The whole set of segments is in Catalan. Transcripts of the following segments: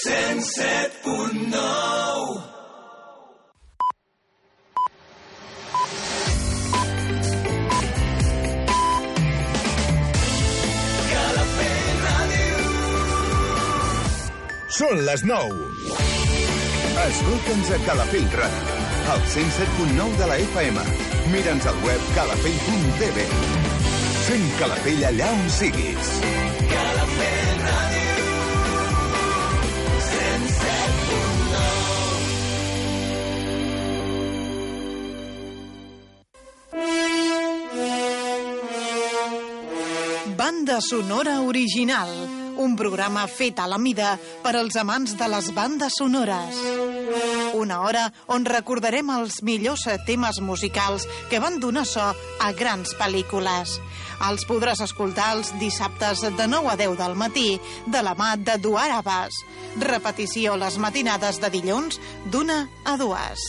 107.9 Són les 9. Escolta'ns a Calafell Ràdio, al 107.9 de la FM. Mira'ns al web calafell.tv. Fem Calafell allà on siguis. Sonora original, un programa fet a la mida per als amants de les bandes sonores. Una hora on recordarem els millors temes musicals que van donar so a grans pel·lícules. Els podràs escoltar els dissabtes de 9 a 10 del matí de la mà de Duar Abbas. Repetició les matinades de dilluns d'una a dues.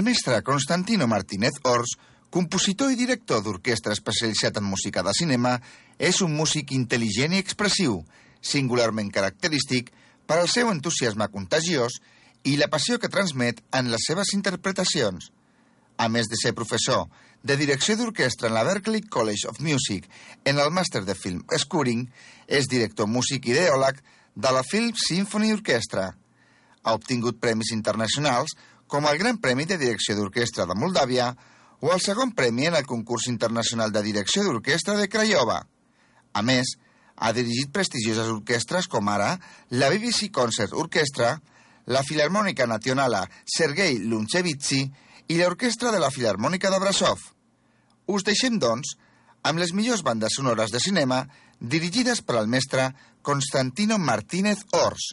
El mestre Constantino Martínez Ors, compositor i director d'orquestra especialitzat en música de cinema, és un músic intel·ligent i expressiu, singularment característic per al seu entusiasme contagiós i la passió que transmet en les seves interpretacions. A més de ser professor de direcció d'orquestra en la Berklee College of Music en el màster de film Scoring, és director músic ideòleg de la Film Symphony Orchestra. Ha obtingut premis internacionals com el Gran Premi de Direcció d'Orquestra de Moldàvia o el segon premi en el concurs internacional de direcció d'orquestra de Craiova. A més, ha dirigit prestigioses orquestres com ara la BBC Concert Orchestra, la Filarmònica Nacionala Sergei Lunchevitsi i l'Orquestra de la Filarmònica de Brasov. Us deixem, doncs, amb les millors bandes sonores de cinema dirigides per al mestre Constantino Martínez Ors.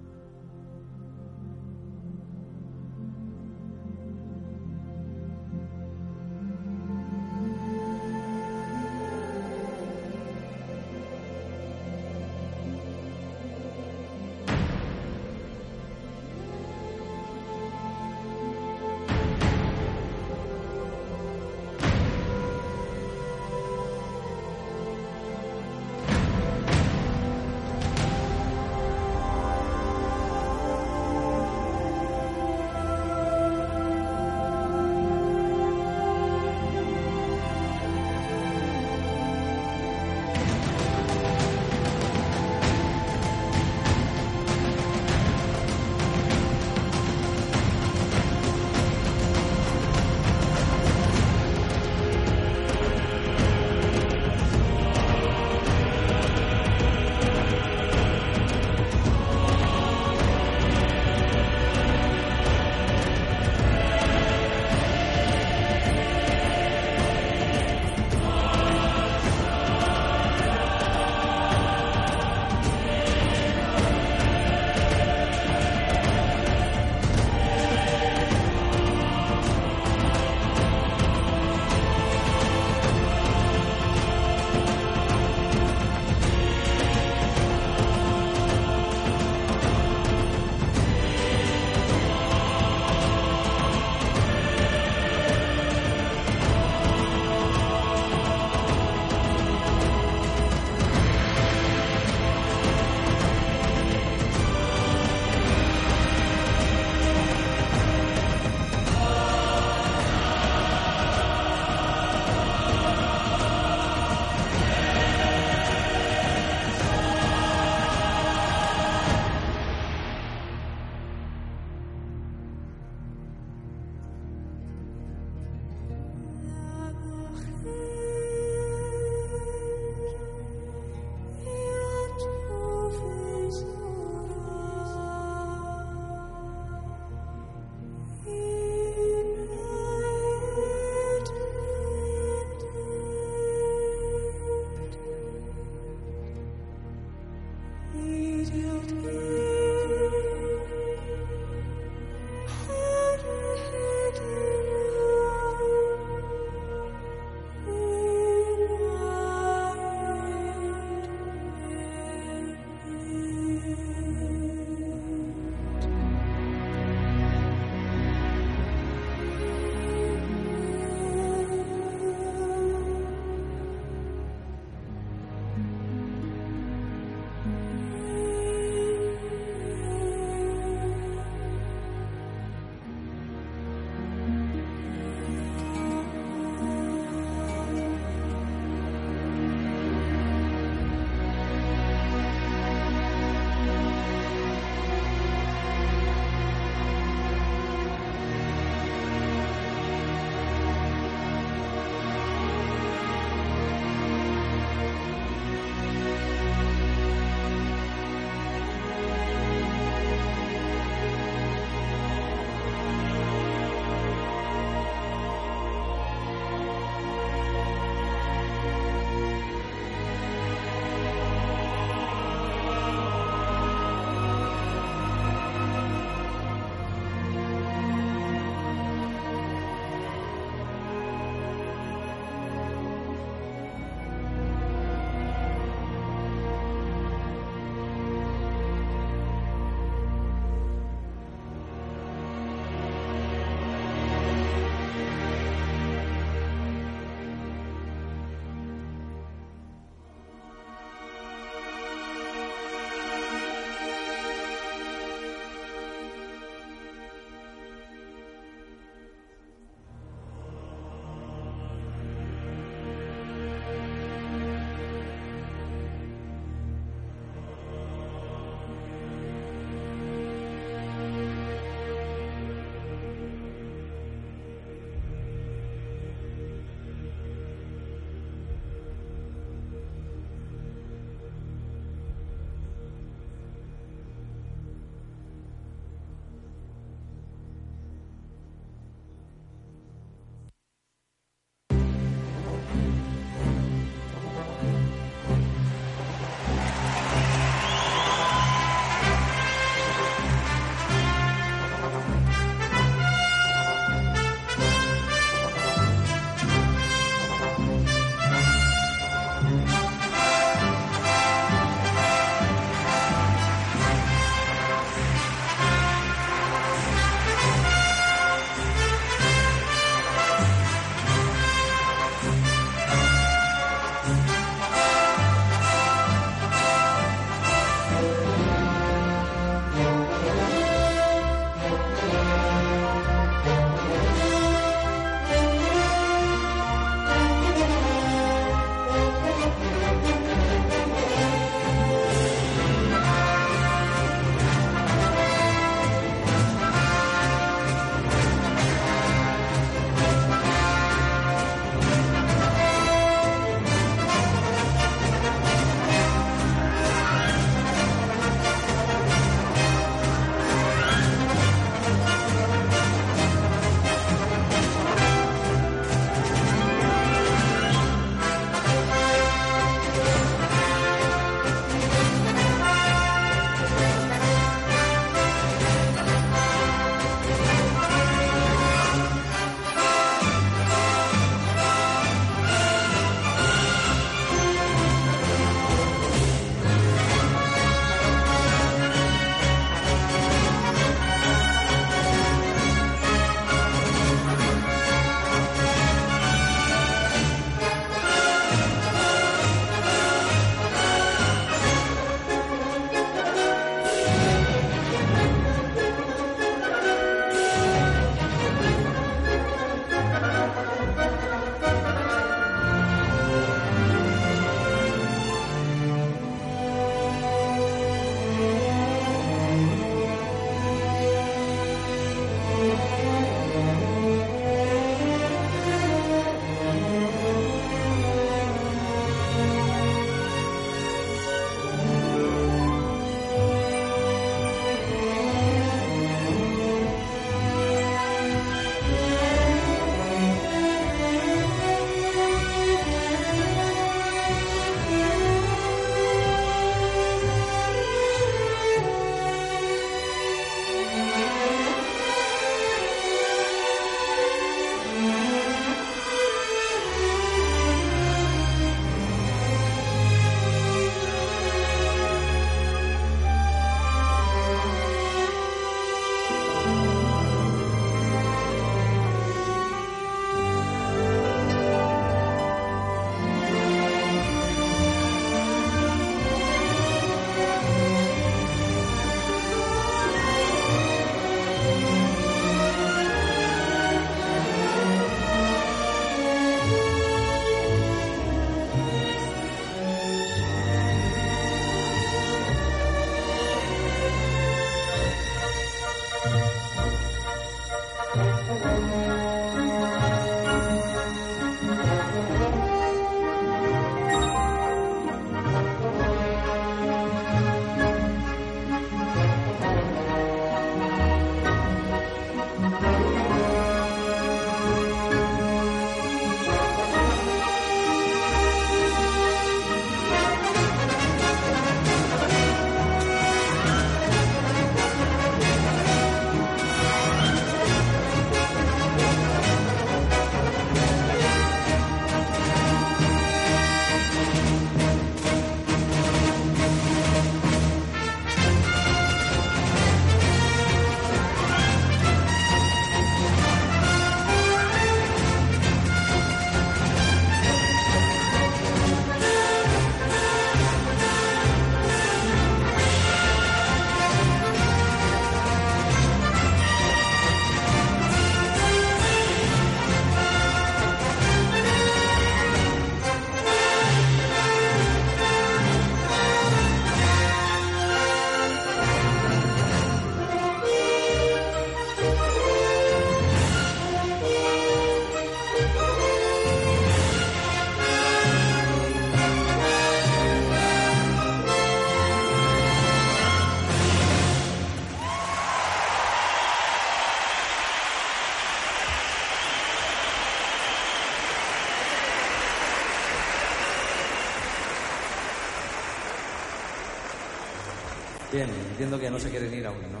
Entiendo que no se quieren ir aún, ¿no?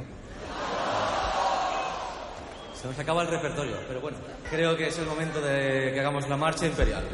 Se nos acaba el repertorio, pero bueno, creo que es el momento de que hagamos la marcha imperial.